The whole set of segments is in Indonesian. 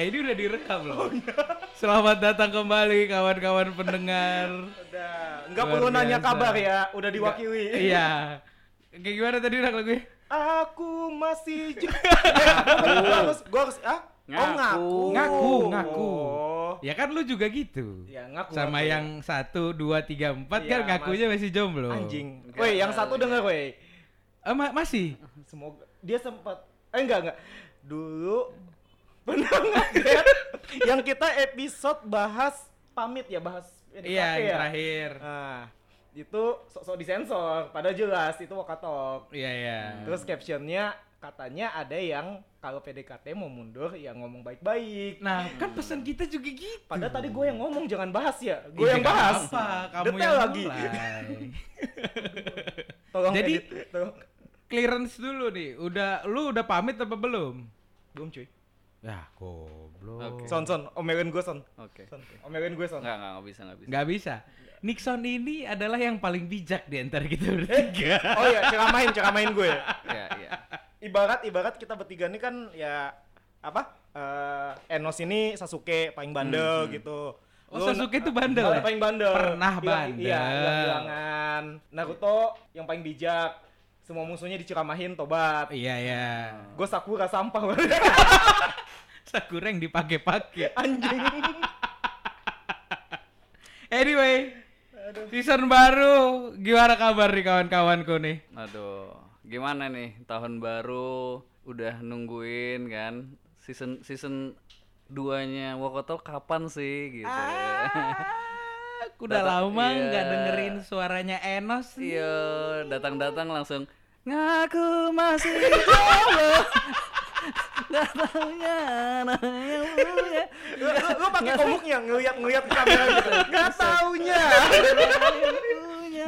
belum? Selamat datang kembali kawan-kawan pendengar. Udah, nggak Luar perlu nanya kabar ya, udah diwakili. Iya. Kayak gimana tadi udah lagunya? Aku masih ju- gua harus, harus, ah? Oh Ngaku. ngaku. Ngaku, ngaku. Oh. Ya kan lu juga gitu. Ya ngaku. Sama ngaku. yang satu, dua, tiga, empat Iya, kan ngakunya masih jomblo. anjing. Enggak Woi, yang satu ya. denger, woi. Eh, ma- masih? Semoga dia sempat eh enggak enggak. Dulu ngeliat yang kita episode bahas pamit ya, bahas PDKT Iya, yang ya? terakhir. Nah, itu sok-sok disensor, padahal jelas itu wakatok. Iya, iya. Terus captionnya katanya ada yang kalau PDKT mau mundur ya ngomong baik-baik. Nah, kan pesan kita juga gitu. Padahal tadi gue yang ngomong jangan bahas ya. Gue Iya, yang bahas. Apa, kamu Detail yang lagi. Tolong Jadi- edit. Tolong. Clearance dulu nih. Udah lu udah pamit apa belum? Belum cuy. Ya, goblok. Oke. Son son, omelin gue son. Oke. Son, omelin gue son. Enggak, enggak, enggak bisa, enggak bisa. Nggak bisa. Nixon ini adalah yang paling bijak di antara kita bertiga. Oh iya, ceramain, ceramain gue. Iya, iya. Ibarat ibarat kita bertiga ini kan ya apa? Eh Enos ini Sasuke paling bandel Hmm, hmm. gitu. Oh, Lu- Sasuke tuh bandel ya? paling bandel. Pernah Hilang- bandel. Iya, hilang-hilangan. Naruto yang paling bijak. Semua musuhnya diceramahin tobat. Iya, iya. Gue Sakura sampah. Sakura yang dipakai-pakai. Anjing. Anyway, season baru. Gimana kabar nih kawan-kawanku nih? Aduh, gimana nih tahun baru udah nungguin kan season season 2-nya Wokoto kapan sih gitu. Aku udah Datang- lama iya. nggak dengerin suaranya Enos. Iya, datang-datang langsung ngaku masih jomblo. Lu, pakai komuknya ngeliat-ngeliat ke kamera gitu. Gak taunya.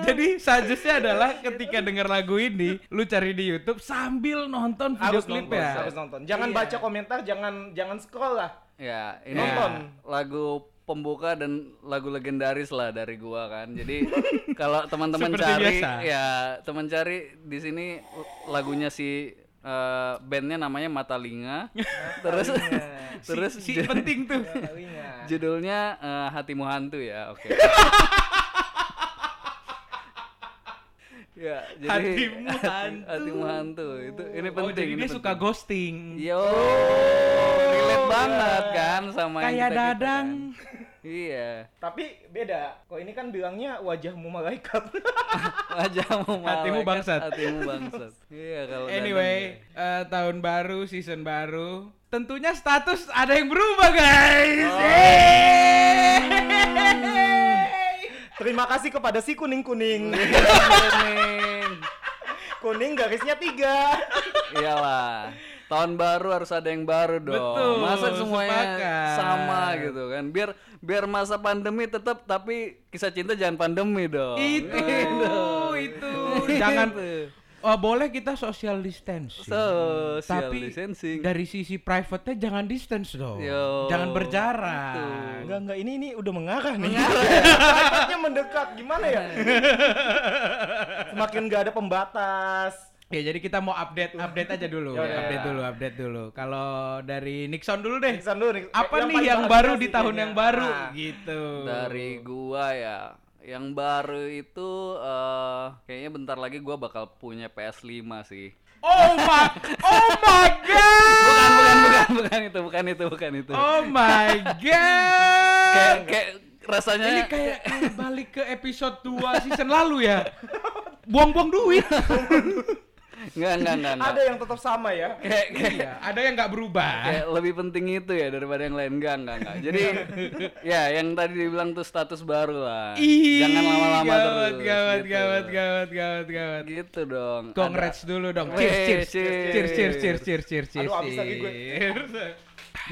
Jadi suggestnya adalah ketika denger lagu ini, lu cari di YouTube sambil nonton video harus klip nonton, ya. harus nonton. Jangan Iya. baca komentar, jangan jangan scroll lah. Ya, ini Nonton. lagu pembuka dan lagu legendaris lah dari gua kan. Jadi kalau teman-teman cari biasa. ya, teman cari di sini lagunya si eh, bandnya namanya Matalinga. terus terus si ju- penting tuh. Kalinya. judulnya eh, Hatimu Hantu ya. Oke. ya, jadi Hatimu hantu. Hatimu hantu. Itu ini Oh, penting. jadi ini dia suka penting. ghosting. Yo, relate banget kan sama yang Kayak kita-kita Dadang. kan. Iya. Tapi beda. Kok ini kan bilangnya wajahmu malaikat. Wajahmu Hatimu malaikat, bangsat. Hatimu bangsat. iya kalau Anyway, eh, tahun baru, season baru. Tentunya status ada yang berubah, guys. Oh. Terima kasih kepada si kuning-kuning. Kuning garisnya tiga. Iyalah. Tahun baru harus ada yang baru dong. Betul, Masa semuanya sepakat. sama gitu kan. Biar biar masa pandemi tetap tapi kisah cinta jangan pandemi dong. itu, Gitu. itu. Jangan Gitu. Oh, boleh kita social distancing. Social Tapi distancing. dari sisi private-nya jangan distance dong. Yo, jangan berjarak. Enggak enggak ini ini udah mengarah nih. Private-nya mendekat gimana ya? Semakin nggak ada pembatas. Ya jadi kita mau update update aja dulu, Ya udah. update dulu, update dulu. Kalau dari Nixon dulu deh. Nixon dulu nih. Apa nih paling yang baru di tahun kayaknya. yang baru Nah, gitu. Dari gua ya, yang baru itu eh kayaknya bentar lagi gua bakal punya PS5 sih. Oh my Oh my god. Bukan, bukan, bukan, bukan itu, bukan itu, bukan itu. Oh my god. Kayak kayak rasanya Ini kayak, kayak balik ke episode 2 season lalu ya. Buang-buang duit. enggak, enggak, enggak, enggak. Ada yang tetap sama ya. Kayak kayak Iya, ada yang nggak berubah. kayak lebih penting itu ya daripada yang lain enggak enggak enggak jadi ya yang tadi dibilang tuh status baru lah Ih, jangan lama-lama terus Gawat, gitu. gawat, gawat, gawat, gawat. gitu dong Congrats dulu dong. Cheers, cheers, cheers. cheers, cheers, cheers, cheers, cheers. Aduh, habis lagi gue. Ada.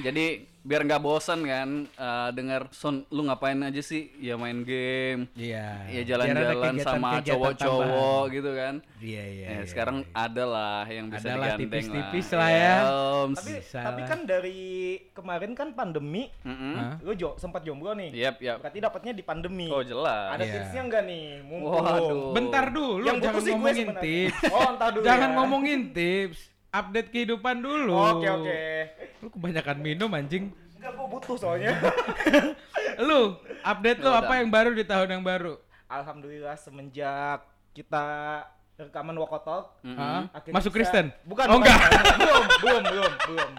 jadi biar nggak bosan kan eh, dengar son lu ngapain aja sih ya main game Iya. ya Biar ada jalan-jalan sama cowok-cowok tambahan. gitu kan Iya, iya. Eh, iya, sekarang iya. ada lah yang bisa Adalah digandeng tipis-tipis lah, lah ya. Yoms. Tapi Bisa tapi kan dari kemarin kan pandemi, Mm-mm. Hah? lu jo sempat jomblo nih. Yap, yap. Berarti dapatnya di pandemi. Oh jelas. Ada Iya. tipsnya enggak nih? Mumpung. Waduh. Bentar dulu, Yang jangan ngomongin tips. Oh, entar dulu Jangan ya. ngomongin tips. Update kehidupan dulu. Oke, oke. Lu kebanyakan minum anjing. Enggak gua butuh soalnya. Lu, update lu Ya apa yang baru di tahun yang baru? Alhamdulillah semenjak kita rekaman Wakotok Mm-mm. Hah? akhirnya Masuk bisa- Kristen? Bukan. Oh, bukan. enggak. belum, belum, belum, belum.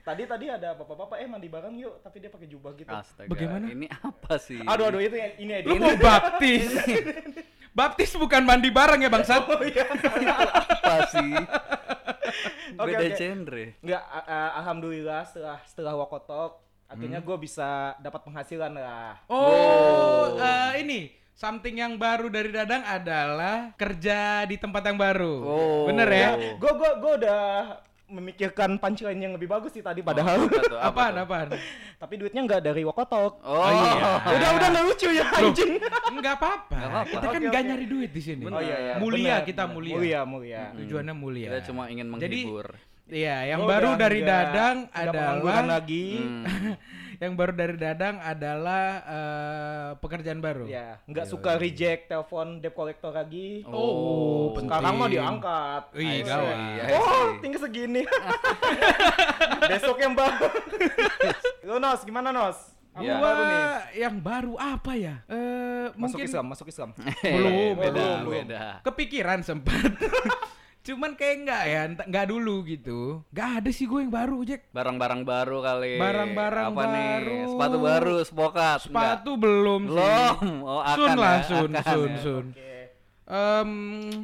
Tadi tadi ada bapak-bapak eh mandi bareng yuk, tapi dia pakai jubah gitu. Astaga. Bagaimana? Ini apa sih? Aduh aduh itu yang- ini Lu edit. mau baptis? baptis bukan mandi bareng ya bangsat. Oh iya. apa sih? Oke, Beda oke. genre. Enggak, a- a- alhamdulillah setelah setelah Wakotok akhirnya gue bisa dapat penghasilan lah. Oh, eh, ini something yang baru dari Dadang adalah kerja di tempat yang baru. Oh. Bener ya? Gue gue gue udah memikirkan punchline yang lebih bagus sih tadi padahal. Apa tuh? Apa Apaan, apaan? Tapi duitnya nggak dari Wakotok. Oh, iya. Udah udah nggak lucu ya anjing. Enggak apa-apa. Nggak apa-apa. Kita kan nggak nyari duit di sini. Oh iya iya. Mulia benar, kita mulia. Mulia mulia. Tujuannya mulia. Kita cuma ingin Jadi, menghibur. Iya, yang Gua baru dari nggak- Dadang adalah lagi. Hmm. yang baru dari Dadang adalah eh, pekerjaan baru. Ya, nggak suka reject telepon debt collector lagi. Oh, Sekarang mah penting. diangkat. Wih, gawat. Oh, tinggi segini. Besok yang baru. Lu Nos, gimana Nos? Apa Ya. yang baru nih? Yang baru apa ya? Eh Masuk mungkin Islam, masuk Islam. Belum, beda, belum, belum. beda. kepikiran sempat. Cuman kayak enggak ya, enggak dulu gitu. Enggak ada sih gue yang baru, Jack. Barang-barang baru kali. Barang-barang Apa nih? baru. Sepatu baru, spokat. Sepatu belum sih. Belum. Oh, akan sun lah, ya, sun, akan sun, ya. sun. Oke. Em,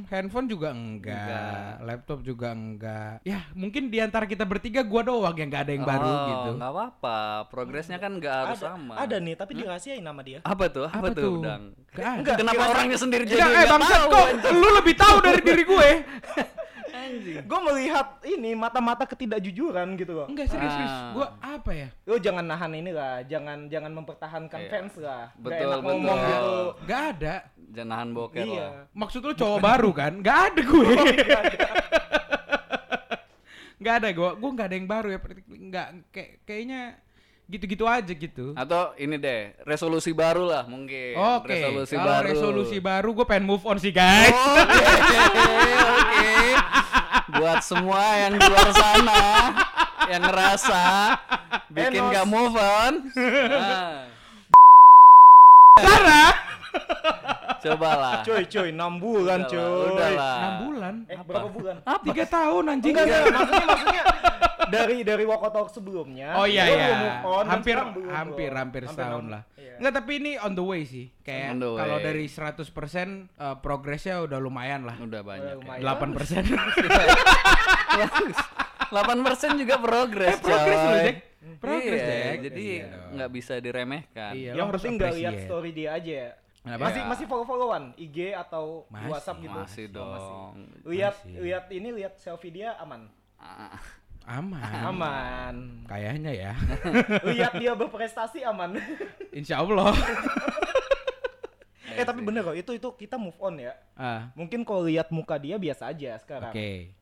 handphone juga enggak, Enggak. laptop juga enggak. Ya, mungkin di antara kita bertiga gua doang yang enggak ada yang baru Oh, gitu. nggak apa-apa. Progresnya kan nggak harus Ada, sama. ada nih, tapi dirahasiain nama dia. Apa tuh? Apa, Apa tuh, tuh? Dang? Enggak. Enggak, Kenapa orangnya sendiri jadi Enggak, eh nggak bangsat tahu, kok lu lebih tahu dari diri gue. Gue melihat ini mata-mata ketidakjujuran gitu loh. Enggak serius, serius. Ah. Gua apa ya? Lu jangan nahan ini lah, jangan jangan mempertahankan Iya. fans lah. Betul, enak ngomong betul. gitu. Enggak ada. Jangan nahan boker Iya. lah. Maksud lu cowok baru kan? Enggak ada gue. Enggak ada gua. Gua enggak ada yang baru ya. Enggak kayak kayaknya gitu-gitu aja gitu. Atau ini deh, resolusi baru lah mungkin. Oke, Resolusi kalau baru. resolusi baru gue pengen move on sih guys. Oke, oke. Buat semua yang di luar sana yang ngerasa bikin Enos. gak move on. Nah, Sarah, cobalah. Cuy, cuy, 6 bulan Udahlah, cuy. Udahlah. 6 bulan. Eh, berapa bulan? Tiga tahun anjing. Enggak, enggak, maksudnya maksudnya dari dari Wakotalk sebelumnya. Oh iya iya. on, hampir belum, hampir bro. hampir setahun lah. iya. Enggak tapi ini on the way sih. Kayak kalau dari 100% eh, progresnya udah lumayan lah. Udah banyak. lumayan. ya. 8%. Bagus. 8% juga progres, Eh, progres coy. loh, Jack. Progres, Iya, Jack. Jadi Iya nggak bisa diremehkan. Iya, Yang harus penting nggak lihat story dia aja ya. Kenapa? Masih Ya. masih follow-followan IG atau Masih, WhatsApp gitu. Masih Oh, masih. dong. Lihat Masih. lihat ini lihat selfie dia aman. Ah, Aman. Aman. Kayaknya ya. lihat dia berprestasi aman. Insya Allah. eh tapi bener kok itu itu kita move on ya. Ah, Mungkin kalau lihat muka dia biasa aja Oke. sekarang.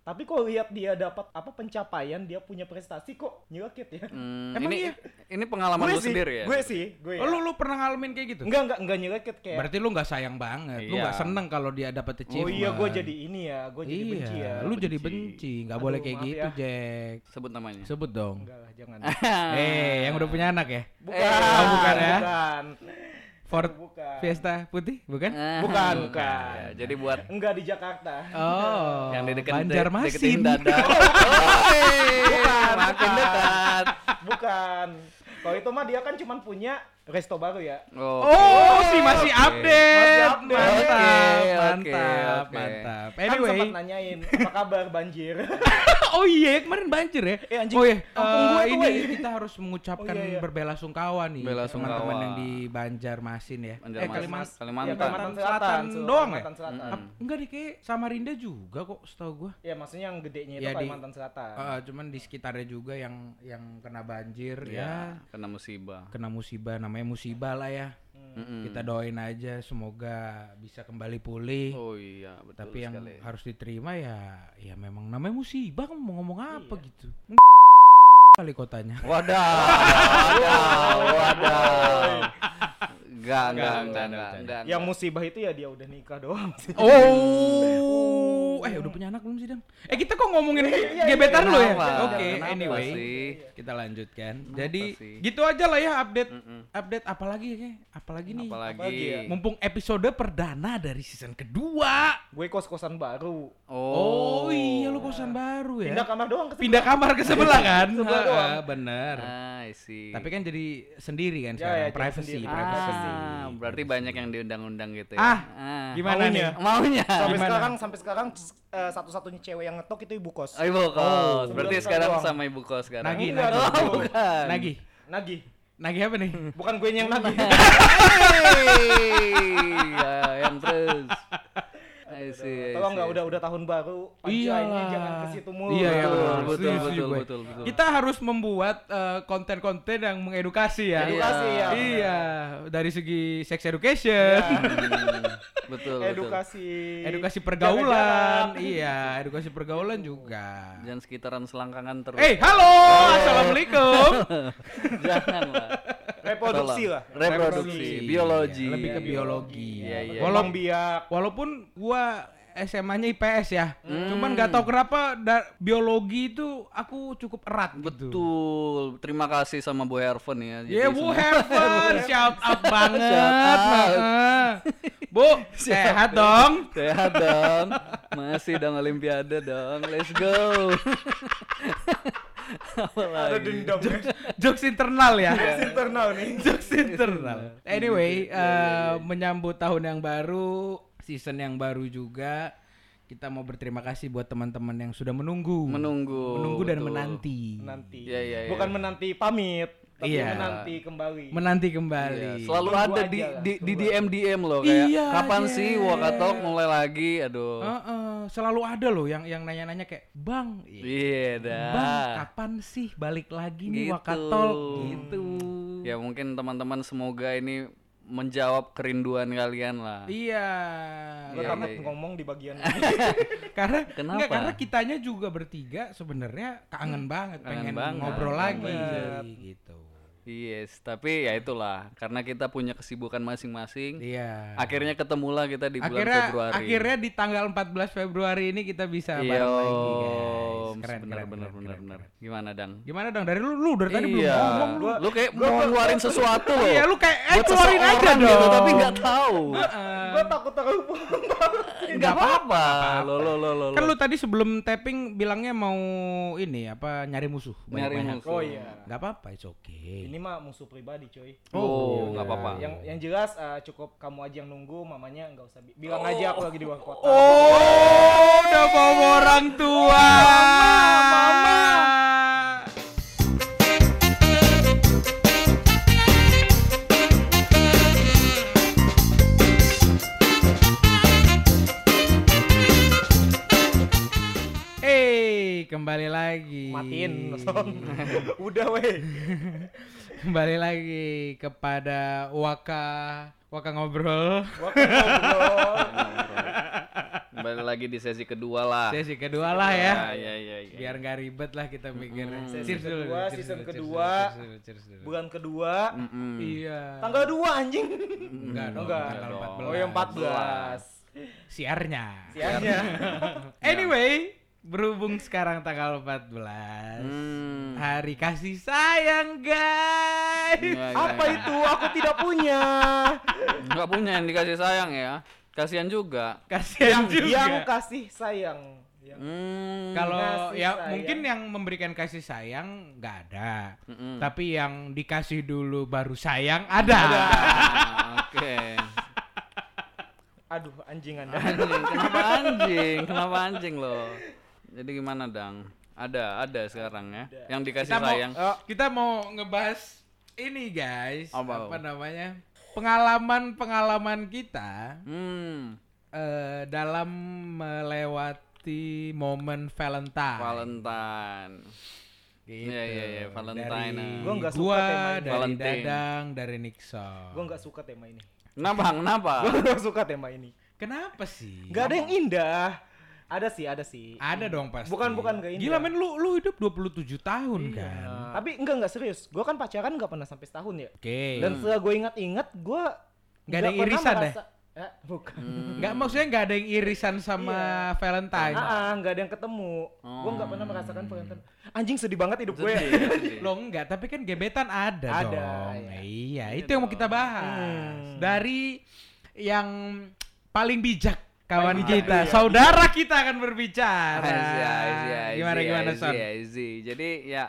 Tapi kalau lihat dia dapat apa pencapaian, dia punya prestasi kok nyelekit ya. hmm, Emang ini iya? ini pengalaman gue lu sih, sendiri ya? gue sih, gue ya. Oh, lu lu pernah ngalamin kayak gitu? Enggak, enggak, enggak nyelekit kayak Berarti lu nggak sayang banget. Lu Iya. nggak seneng kalau dia dapat Oh achievement. iya, gue jadi ini ya, gue jadi iya, benci ya. lu jadi benci. benci. Nggak Aduh, boleh kayak gitu, ya. Jack. Sebut namanya. Sebut dong. Enggak lah, jangan. Eh, yang udah punya anak ya? Bukan, Oh, bukan ya? Bukan. Ford bukan. Fiesta putih, bukan? Ah, Bukan, bukan. ya, jadi buat Enggak di Jakarta. Oh, yang di deketin Banjarmasin. dada. Oi, Bukan, makin bukan. dekat. Bukan. Kalau itu mah dia kan cuma punya resto baru ya. Oke. Oh, sih masih Oke. update. Masih update. Mantap, Oke, mantap, oke. mantap. Kan Anyway, sempat nanyain apa kabar banjir. oh iya kemarin banjir ya. Eh, anjing, oh iya, tuh, ini kita harus mengucapkan Oh, iya, iya. berbela sungkawa nih Bela teman-teman yang di Banjarmasin ya. Banjarmasin, eh Kalimantan, Ya, Kalimantan. Kalimantan Selatan Sul, doang ya? Kalimantan Selatan. Mm-mm. Ap- enggak deh kayak Samarinda juga kok setahu gua. Ya maksudnya yang gedenya itu Ya, di- Kalimantan Selatan. Eh, cuman di sekitarnya juga yang yang kena banjir ya, Ya, kena musibah. kena musibah namanya musibah lah ya. Mm-mm. Kita doain aja semoga bisa kembali pulih. Oh iya, betul Tapi yang sekali. harus diterima ya ya memang namanya musibah mau ngomong apa Iya. gitu. kali kotanya. Wadah, wadah, wadah. Enggak, enggak, enggak, enggak, enggak. enggak. Yang musibah itu ya dia udah nikah doang sih. Oh, eh udah punya anak belum sih Dang? Eh kita kok ngomongin gebetan lu ya? Oke, Kenapa anyway, sih? kita lanjutkan. Kenapa Jadi sih? gitu aja lah ya update, Mm-mm. update apalagi ya? Apalagi nih? Apalagi. Apalagi ya? Mumpung episode perdana dari season kedua. Gue kos-kosan baru. Oh, iya lu kosan baru ya? Pindah kamar doang ke Pindah kamar ke sebelah kan? Sebelah doang. Bener. Ah, I see. Tapi kan jadi sendiri kan Ya, sekarang, ya, jadi privacy, sendiri. privacy. Ah, berarti banyak yang diundang-undang gitu ya. Ah, ah. Gimana Maunya. nih? Maunya. Sampai Gimana? sekarang sampai sekarang eh, satu-satunya cewek yang ngetok itu ibu kos. Oh, ibu kos. Oh, berarti sekarang doang. sama ibu kos sekarang. Nagih. dong. Oh, bukan. Nagih. Nagih. Nagih apa nih? Bukan gue yang nagih. Hey, ya, yang terus. I see, Tolong nggak udah udah tahun baru. Iya ini lah. jangan ke situ mulu. Iya, iya, Betul, betul. betul, betul, betul, betul. Kita harus membuat eh, konten-konten yang mengedukasi ya. Edukasi ya. Iya, dari segi sex education, Hmm, betul, betul. Edukasi. edukasi pergaulan, iya, edukasi pergaulan juga. Jangan sekitaran selangkangan terus. Eh, halo, assalamualaikum. Jangan lah. Reproduksi lah. Reproduksi, biologi. Lebih ke Iya, biologi. Iya, iya. Walau- Tolong biak. walaupun gua SMA-nya IPS ya, Hmm. cuman nggak tahu kenapa da- biologi itu aku cukup erat gitu. Betul. Terima kasih sama Bu Herven ya. Ya Jadi Bu Hervan, shout out banget. Shout out. Heeh. Bu, sehat dong. Sehat dong. Masih dong Olimpiade dong. Let's go. Ada dendam ya. Jokes internal ya. internal nih. Jokes internal. Anyway, Iya, eh, menyambut tahun yang baru, season yang baru juga. Kita mau berterima kasih buat teman-teman yang sudah menunggu. Menunggu. Menunggu dan betul. menanti. Nanti. Iya, iya, iya. Bukan menanti pamit, tapi Iya. menanti kembali. Menanti Iya, kembali. selalu Tunggu ada di, di, di DM DM loh kayak Iya, kapan Jen. sih Wakatalk mulai lagi aduh Selalu ada loh yang yang nanya-nanya kayak, "Bang, iya dah Bang, kapan sih balik lagi nih Gitu. Wakatol?" gitu. ya mungkin teman-teman semoga ini menjawab kerinduan kalian lah Iya. Gue Iya, takut iya, iya. ngomong di bagian karena Kenapa? enggak, karena kitanya juga bertiga sebenarnya kangen banget Kangen pengen banget. ngobrol lagi banget. gitu. Yes tapi ya itulah karena kita punya kesibukan masing-masing Iya. akhirnya ketemulah kita di bulan akhirnya Februari akhirnya di tanggal 14 Februari ini kita bisa iya bareng lagi guys. Om. Keren, bener keren, bener keren, bener keren, bener keren. gimana dang Gimana dong dari lu lu dari tadi belum iya ngomong lu. lu kayak mau ngeluarin sesuatu loh Iya, lu kayak eh keluarin aja seseorang dong. gitu, tapi nggak tahu gue takut terhubung nggak apa-apa lo lo lo lo Kan lu tadi sebelum tapping bilangnya mau ini apa nyari musuh. nyari musuh Oh iya. Gak apa-apa, it's okay. Ini mah musuh pribadi coy. Oh nggak iya. apa-apa. Yang yang jelas eh, cukup kamu aja yang nunggu mamanya nggak usah bi- bilang aja aku lagi di luar kota. Oh, udah bawa orang tua. Mama, Hey, kembali lagi. matiin udah weh Kembali lagi kepada Waka Waka ngobrol. Waktu ngobrol kembali lagi di sesi kedua lah Sesi kedua lah ya. ya ya ya, ya. Biar nggak ribet lah kita mikirnya. Sesi Cheers dulu, kedua, cheers season dulu, cheers kedua. dulu, cheers dulu, cheers dulu. bulan kedua Mm-mm. Iya. tanggal 2 anjing Enggak dong, enggak tanggal dong. 14. oh yang 14 Siarnya. siarnya Anyway, berhubung sekarang tanggal 14. Hmm. Hari kasih sayang, guys. Iya, apa itu aku tidak punya nggak punya yang dikasih sayang ya kasihan juga Kasihan yang juga. yang kasih sayang yang hmm. Kalau ya sayang. mungkin yang memberikan kasih sayang nggak ada. Mm-mm. Tapi yang dikasih dulu baru sayang ada. Ah, oke aduh anjing anda anjing kenapa anjing kenapa anjing lo jadi gimana dang ada ada sekarang ya yang dikasih Kita mau sayang Oh, kita mau ngebahas ini guys. Apa? Apa namanya? Pengalaman-pengalaman kita hmm eh, dalam melewati momen Valentine. Valentine Gitu. Iya, iya, iya, Valentine, Dari. Gua nggak suka gua, tema ini. dari Valentine. Dadang, dari Nixon. gue nggak suka tema ini kenapa kenapa gue nggak suka tema ini Kenapa sih? nggak ada yang indah ada sih ada sih Ada dong pasti. Bukan- bukan nggak indah. Gila men lu lu hidup 27 tahun Iya. kan. tapi enggak enggak serius gue kan pacaran nggak pernah sampai setahun ya Oke. dan setelah gue ingat-ingat gue Nggak ada irisan deh. merasa- Ya, bukan. Nggak maksudnya nggak ada yang irisan sama Valentine. Ah, ah, nggak ada yang ketemu. Gua nggak pernah merasakan Valentine. Anjing sedih banget hidup gue. Sedih. Loh enggak, tapi kan gebetan ada, Ada, dong. ya. Iya, itu yang mau kita bahas. Hmm. Dari yang paling bijak kawan kita, iya. saudara kita akan berbicara. Easy, easy, gimana easy, gimana easy, Son? easy. Jadi ya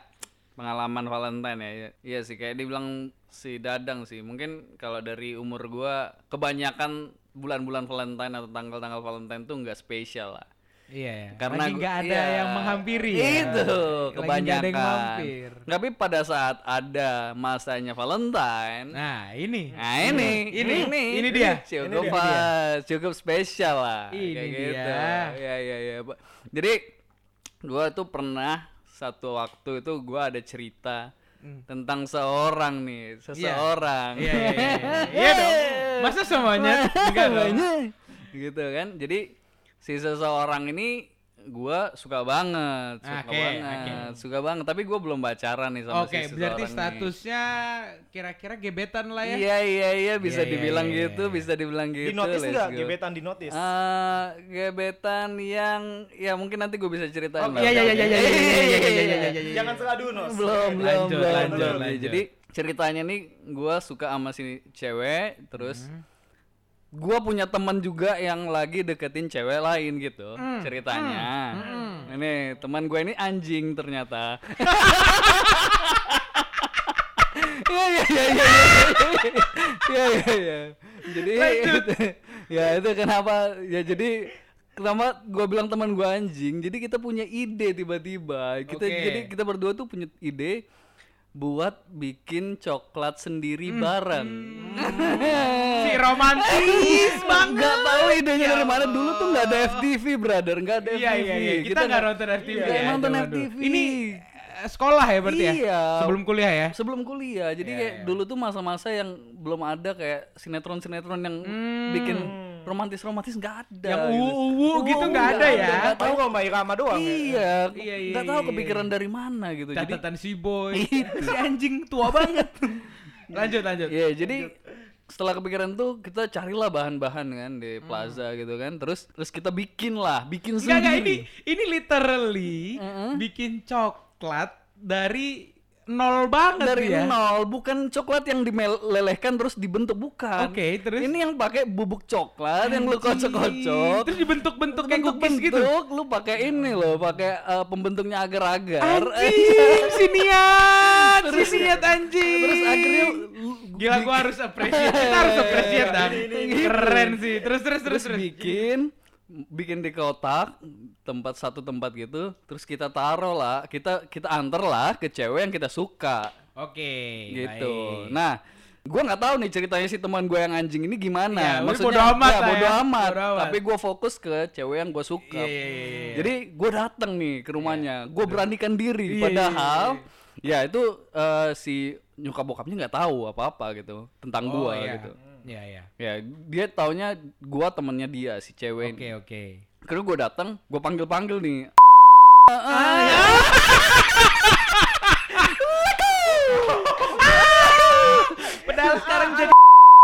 pengalaman Valentine ya. Iya sih kayak dibilang si Dadang sih. Mungkin kalau dari umur gua kebanyakan bulan-bulan Valentine atau tanggal-tanggal Valentine tuh nggak spesial lah. Iya, Karena lagi nggak ada iya. yang menghampiri ya. Itu Lagi nggak kebanyakan. ada yang mampir. Tapi pada saat ada masanya Valentine, Nah, ini. Nah ini, Ini, ini, ini dia. cukup Ini dia. pas, cukup spesial lah, Ini kayak dia. gitu. Ya, ya, ya. Jadi gua tuh pernah satu waktu itu gua ada cerita tentang seorang nih, seseorang. Hmm. Iya, iya, iya, iya. Iya dong. Masa semuanya? Enggak dong. gitu kan. Jadi si seseorang ini gua suka banget, suka Oke, banget, suka banget. Tapi gua belum pacaran nih sama Oke, si seseorang berarti nih. statusnya kira-kira gebetan lah ya. Iya iya iya bisa Iya, iya, dibilang iya, gitu, iya. bisa dibilang gitu. Di notice enggak go. gebetan di notice? Eh, gebetan yang ya mungkin nanti gue bisa ceritain. Oh, lah. Iya, iya, iya, iya, iya, iya, iya, iya, iya, iya, iya, iya. Jangan seladu, Nos. Belum, belum, Lanjut, belum, lanjut, belum. lanjut. Jadi ceritanya nih gue suka sama si cewek, terus Hmm. Gua punya teman juga yang lagi deketin cewek lain gitu Hmm. ceritanya. Ini teman gue ini anjing ternyata. Iya iya iya iya iya iya iya. Jadi itu, ya itu kenapa ya jadi kenapa gua bilang teman gua anjing. Jadi kita punya ide tiba-tiba. Kita Oke. jadi kita berdua tuh punya ide buat bikin coklat sendiri bareng. Si romantis banget. Gak tahu idenya dari mana dulu tuh nggak ada FTV brother nggak ada Iya, FTV iya, iya. Kita nggak nonton FTV Nggak ya. nonton FTV. Ini eh, sekolah ya berarti ya? Iya. Sebelum kuliah ya? sebelum kuliah jadi Iya, kayak iya. dulu tuh masa-masa yang belum ada kayak sinetron sinetron yang bikin romantis romantis nggak ada Hmm. Yang gitu. uwu-uwu gitu nggak ada ya? nggak Tahu kok Mbak Irama doang ya? iya Iya, iya, nggak tahu iya, kepikiran dari mana gitu jadi Catatan si boy. Itu. si anjing tua banget. lanjut, lanjut. Iya, jadi setelah kepikiran tuh kita carilah bahan-bahan kan di plaza gitu kan. Terus terus kita bikin lah, bikin Enggak, enggak, sendiri. ini ini literally bikin coklat dari nol banget dari ya. nol, bukan coklat yang dimelelehkan terus dibentuk bukan. Oke, terus? Ini yang pakai bubuk coklat yang lu kocok-kocok. Terus dibentuk-bentuk kayak cookies gitu. lu pakai ini loh, pakai eh, pembentuknya agar-agar. Anjing, si niat, si niat anjing. Terus akhirnya Gila gua harus appreciate. Kita harus appreciate dah. Keren sih. Terus terus terus terus bikin bikin di kotak tempat satu tempat gitu terus kita taruh lah kita kita antar lah ke cewek yang kita suka Oke. gitu baik. nah gua nggak tahu nih ceritanya si teman gue yang anjing ini Ya, gimana tapi bodo amat ya, bodo ya. amat. Bodo amat. tapi gua fokus ke cewek yang gue suka Iya, iya, iya, iya. jadi gue datang nih ke rumahnya gue beranikan diri Iya, iya, padahal ya itu eh, si nyokap bokapnya nggak tahu apa apa gitu tentang Oh, gua iya. gitu Iya, iya. Ya, dia taunya gua temennya dia si cewek. Oke, ini. oke. Karena gua datang, gua panggil-panggil nih. Padahal sekarang jadi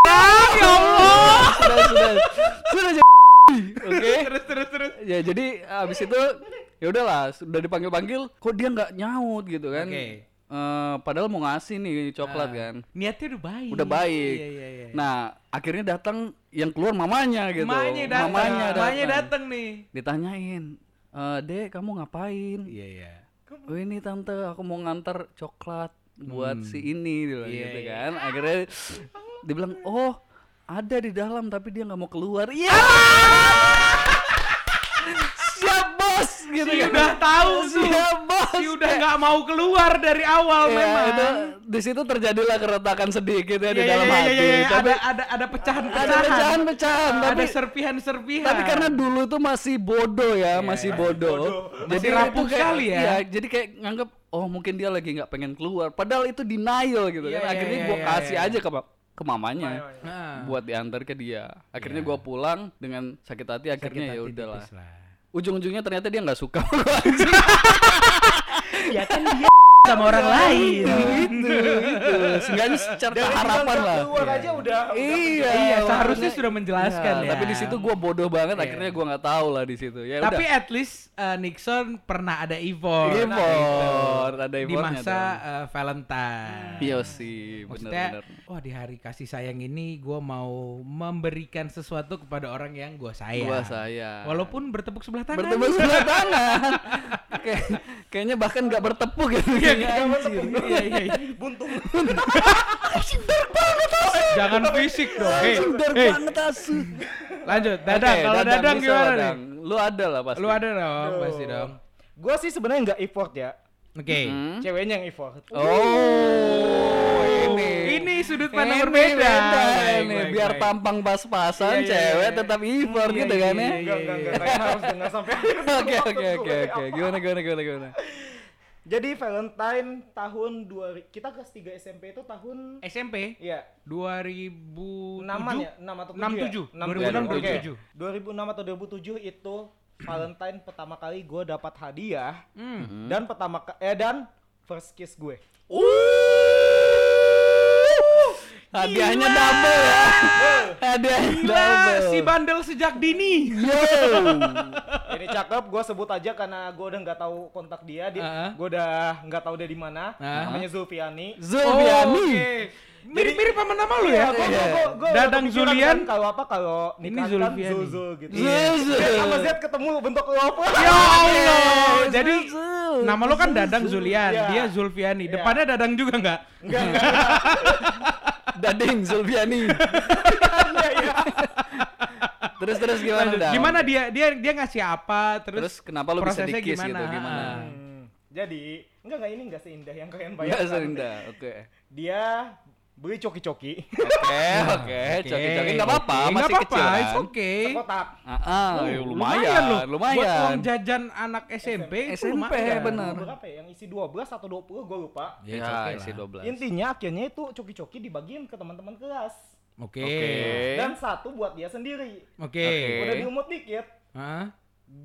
Ah, ya Allah. sudah, sudah, sudah jadi. Oke. Terus terus terus. Ya, jadi abis itu ya udahlah, sudah dipanggil-panggil, kok dia nggak nyaut gitu kan? Oke. Eh, padahal mau ngasih nih coklat Ah. kan. Niatnya udah baik. Udah baik. Iya, iya, iya. Nah, akhirnya datang yang keluar mamanya gitu. Mamanya datang. Mamanya Mamanya datang. datang nih. Ditanyain, "Eh, Dek, kamu ngapain?" Iya, iya. Oh ini tante aku mau ngantar coklat buat si ini Iya, gitu iya. kan akhirnya dia bilang oh ada di dalam tapi dia nggak mau keluar iya siap bos gitu Si kan udah tahu tuh. siap bos Si udah nggak mau keluar dari awal Ya, memang. itu di situ terjadilah keretakan sedikit ya di Iya, dalam iya, iya, hati iya, iya. tapi ada ada ada pecahan-pecahan. ada pecahan-pecahan tapi serpihan-serpihan. tapi karena dulu tuh masih bodoh ya, masih bodoh. Masih itu rapuh sekali ya. Iya, jadi kayak nganggap oh mungkin dia lagi nggak pengen keluar. Padahal itu denial gitu kan. Akhirnya iya, kasih aja ke ke mamanya Nah, buat diantar ke dia. Akhirnya gua pulang dengan sakit hati. Akhirnya ya udahlah. Ujung-ujungnya ternyata dia nggak suka. Ya kan sama orang lain. itu itu seenggaknya secara Dari harapan lah keluar aja udah udah iya Iya, makanya- seharusnya sudah menjelaskan ya. tapi di situ gua bodoh banget Iya. akhirnya gua nggak tahu lah di situ ya Tapi udah at least uh, Nixon pernah ada effort. Import, ada di importnya masa uh, Valentine. iya sih benar-benar wah di hari kasih sayang ini gue mau memberikan sesuatu kepada orang yang gue sayang. gua saya Walaupun bertepuk sebelah tangan. bertemu sebelah tangan Kayak- kayaknya bahkan nggak bertepuk gitu Iya, Iya, iya, iya. buntung. Jangan fisik dong. Hei, hei, banget asu lanjut. Dadang, Oke, kalau dadang bisa, gimana Dadang. nih? lu ada lah pasti Lu ada dong, pasti dong. Gua sih sebenarnya nggak effort ya. Oke. Hmm? Ceweknya yang effort. oh ini Ini sudut pandang Ini berbeda. beda ini baik, biar baik. tampang pas-pasan Iya, iya, cewek iya. tetap effort Iya, gitu iya, kan ya Enggak, enggak, enggak. Harus dengar sampai oke oke oke oke gimana gimana gimana gimana Jadi Valentine tahun 2000 kita kelas 3 SMP itu tahun SMP Iya, 2007 6 ya, 6 atau 7 67. ya? 2006, 2006 2007. atau 2007 itu Valentine pertama kali gue dapat hadiah Hmm. dan pertama eh dan first kiss gue. Hadiahnya double ya hadiahnya Gila, double si bandel sejak dini. yo Ini cakep, gue sebut aja karena gue udah nggak tahu kontak dia, dia Ah. gue udah nggak tahu dia di mana. Ah. Namanya Zulfiani. Zulfiani oke. Mirip-mirip sama nama lu ya? Iya, gua- gua- gua- gua Dadang Zulian. kan kalau apa kalau Ini kan. Zul gitu. Zul. Z sama Z ketemu bentuk lu apa? Ya Allah. Jadi Zul. nama lo kan Dadang Zulian, Iya. dia Zulfiani. Iya. Depannya Dadang juga nggak? Enggak, enggak. dading Zulfiani Iya, iya. terus terus gimana. Dang? Gimana dia dia dia ngasih apa? Terus, terus kenapa lu bisa prosesnya di kiss gimana? gitu gimana. Hmm, Jadi, enggak enggak ini enggak seindah yang kalian Enggak bayangkan. serindah oke Dia beli coki-coki oke oke coki-coki nggak apa-apa Oke, masih nggak apa-apa, kecil kan it's okay. sekotak. Ah, ah, ya lumayan, loh. lumayan. Buat uang jajan anak SMP, itu SMP, lumayan. bener. Berapa ya? Yang isi 12 atau 20 gue lupa. Ya, Ya, it's okay isi lah. 12. Intinya akhirnya itu coki-coki dibagiin ke teman-teman kelas. Oke. Oke. Dan satu buat dia sendiri. Oke. Oke. Udah diumut dikit. Hah?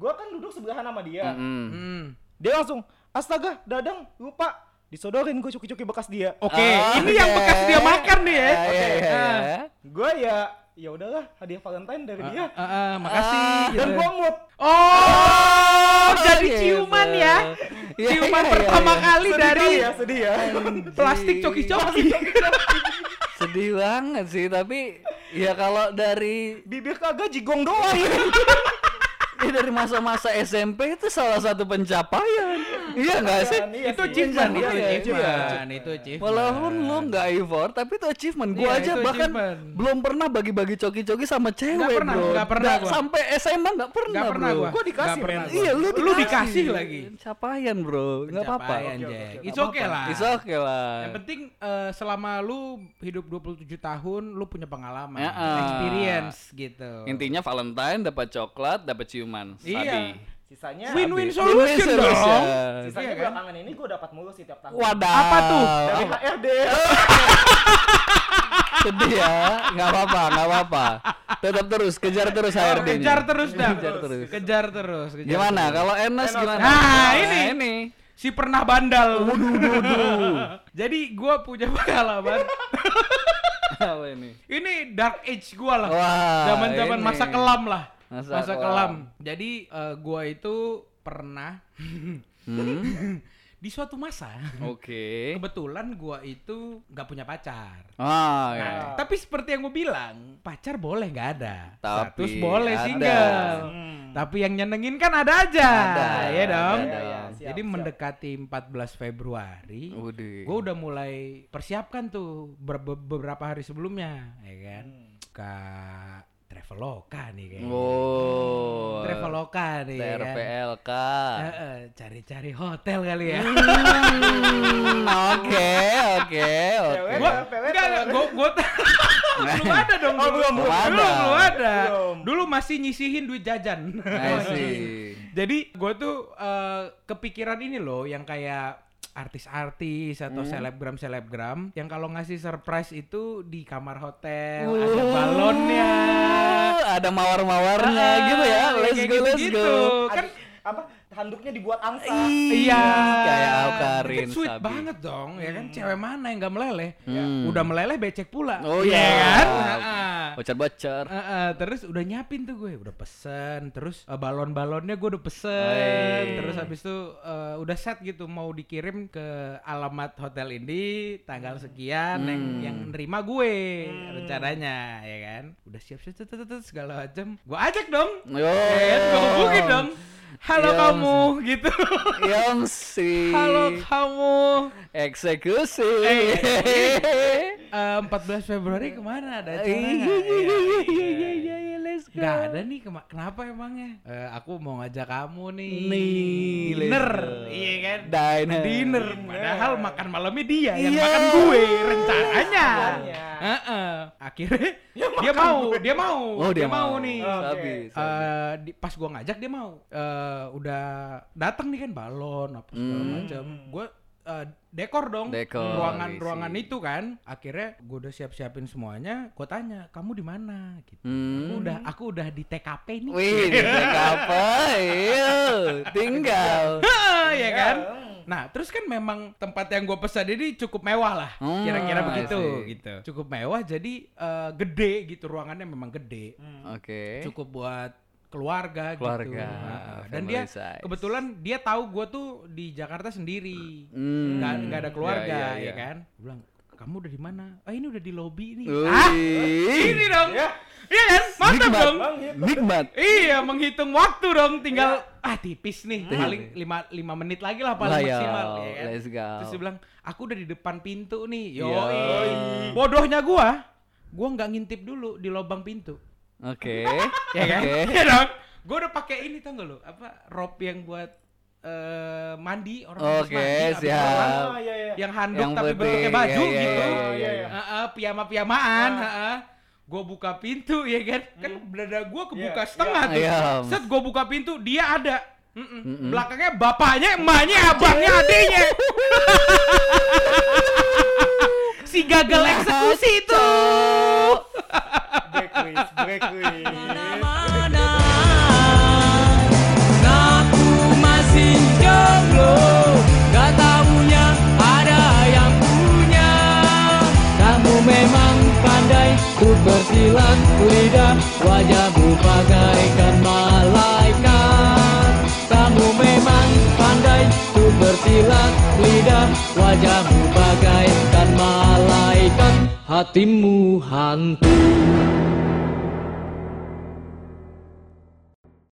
Gua kan duduk sebelahan sama dia. Mm-mm. Hmm. Dia langsung, astaga, dadang, lupa. Disodorin gue coki-coki bekas dia. Oke, Oh, ini yang oke. bekas dia makan nih ya. Iya, iya, iya, Ah. Gue ya, ya udahlah, hadiah Valentine dari dia. Ah, ah, makasih. Ah, gitu. Dan gua mood. Oh, jadi gitu. ciuman ya. Iya, Ciuman iya, pertama iya. kali Sedih dari ya, sedih ya. plastik coki-coki. Sedih banget sih, tapi ya kalau dari Bibir kagak jigong doang. ya dari masa-masa SMP itu salah satu pencapaian. Iya nggak sih? Iya itu sih. achievement, itu Iya, iya, achievement, itu achievement. Walaupun lu nggak effort, tapi itu achievement. Gua Iya, aja itu bahkan belum pernah bagi-bagi coki-coki sama cewek, Nggak pernah, bro. nggak pernah gua. Sampai SMA nggak pernah, Nggak pernah bro. gua. Gua dikasih, pernah. Iya, lu Lu dikasih lagi. Pencapaian, bro. Nggak apa-apa. It's okay lah. It's okay lah. Yang penting eh, selama lu hidup 27 tahun, lu punya pengalaman, experience gitu. Intinya Valentine dapat coklat, dapat ciuman. Iya. Sisanya Win-win solution Win-win dong. solution. Sisanya Iya kan? belakangan ini gue dapat mulu sih tiap tahun. Wadah. Apa tuh? Dari HRD. Sedih ya, nggak apa-apa, nggak apa-apa. Tetap terus, kejar terus HRD. -nya. Kejar terus dah. Kejar terus. Kejar terus. kejar Gimana? terus. Kalau Enes gimana? Nah, ini. ini. Si pernah bandal. Jadi gua punya pengalaman. Apa ini? ini dark age gua lah. Wah, Zaman-zaman masa kelam lah. Masa Masa, kelam. kelam. Jadi eh, gua itu pernah Hmm? di suatu masa Oke. kebetulan gua itu nggak punya pacar. Ah, ya. Nah, Tapi seperti yang gue bilang, pacar boleh nggak ada. Tapi Status boleh ada. single. Hmm. Tapi yang nyenengin kan ada aja. Ada, ya dong. ada, ya, siap, Jadi siap. mendekati 14 Februari, gue udah mulai persiapkan tuh ber- be- beberapa hari sebelumnya, ya kan? Hmm. Ke Traveloka nih kayaknya. Oh. Traveloka nih ya kan. TRPLK. Eh, eh, cari-cari hotel kali ya. Hmm, Oke, oke, oke. Gua ya, enggak ya. gua gua belum ada dong Oh, dulu. belum, belum dulu ada. belum ada Belum. dulu masih nyisihin duit jajan jadi gua tuh eh, kepikiran ini loh yang kayak artis-artis atau Hmm. selebgram-selebgram yang kalau ngasih surprise itu di kamar hotel Uh, ada balonnya Ada mawar-mawarnya Ah, gitu ya. Let's go, let's gitu-gitu. go. kan apa handuknya dibuat angsa. Iya. Kayak Awkarin Kan sweet Sabi. banget dong, ya kan cewek mana yang nggak meleleh? Hmm. Udah meleleh becek pula. Oh Iya iya. kan? Heeh. Bocor-bocor. Heeh, terus udah nyiapin tuh gue, udah pesen, terus eh, balon-balonnya gue udah pesen, Wey. terus habis itu eh, udah set gitu mau dikirim ke alamat hotel ini tanggal sekian yang yang nerima gue rencananya, ya kan? Udah siap-siap segala macam, gue ajak dong, Yo. ya kan? Gue hubungin dong, halo Iya, kamu, gitu, Yongsi. halo kamu. Eksekusi. Eh, 14 Februari ke mana ada acara Iya iya iya Iya, let's go. Gak ada nih kema- kenapa emangnya? Eh, aku mau ngajak kamu nih. Nih, dinner, iya kan? Diner. Dinner. Padahal makan malamnya dia yang Iya. makan gue rencananya. Rencananya. Heeh. Akhirnya dia mau, dia mau, Oh dia, mau, nih. Oh. Sabi. Sabi. Eh, di- pas gua ngajak dia mau. Eh, udah datang nih kan balon apa segala Hmm. macam. Gua eh, dekor dong Dekor, ruangan isi. ruangan itu kan akhirnya gue udah siap siapin semuanya gue tanya kamu di mana gitu Hmm. aku udah aku udah di TKP nih Wih, di apa? Iya, tinggal. ya kan nah terus kan memang tempat yang gue pesan ini cukup mewah lah Hmm, kira-kira I begitu see. gitu cukup mewah jadi eh, gede gitu ruangannya memang gede Oke. cukup buat keluarga, Keluarga, gitu Nah, dan dia size. kebetulan dia tahu gue tuh di Jakarta sendiri Hmm. nggak nggak ada keluarga Iya, iya, ya iya. kan Gua bilang kamu udah di mana ah ini udah di lobi nih ah ini dong Ya. iya kan mantap Nikmat. dong Bang. Nikmat. iya menghitung waktu dong tinggal ah tipis nih Hmm. paling lima lima menit lagi lah paling Lah, ya, maksimal ya kan let's go. terus dia bilang aku udah di depan pintu nih Yoi. yoi bodohnya gua gua nggak ngintip dulu di lubang pintu Oke. ya kan? Oke. Iya dong. Gue udah pakai ini tau gak lo? Apa rope yang buat eh mandi orang Oke, mandi, siap. sholat, Oh, iya, iya. yang handuk Yang tapi putih, bentuknya baju iya, iya, gitu. iya, iya, iya. Heeh, piyama-piyamaan, heeh. Gue buka pintu ya kan, kan dada gue kebuka Iya, setengah iya. tuh. Iya. Set gue buka pintu, dia ada. Mm-mm. Mm-mm. Belakangnya bapaknya, emaknya, abangnya, adiknya. si gagal eksekusi itu. Quiz, Ngaku masih jomblo. Gak ada yang punya. Kamu memang pandai Tuh bersilat lidah. Wajahmu bagaikan malaikat. Kamu memang pandai Tuh bersilat lidah. Wajahmu hatimu hantu.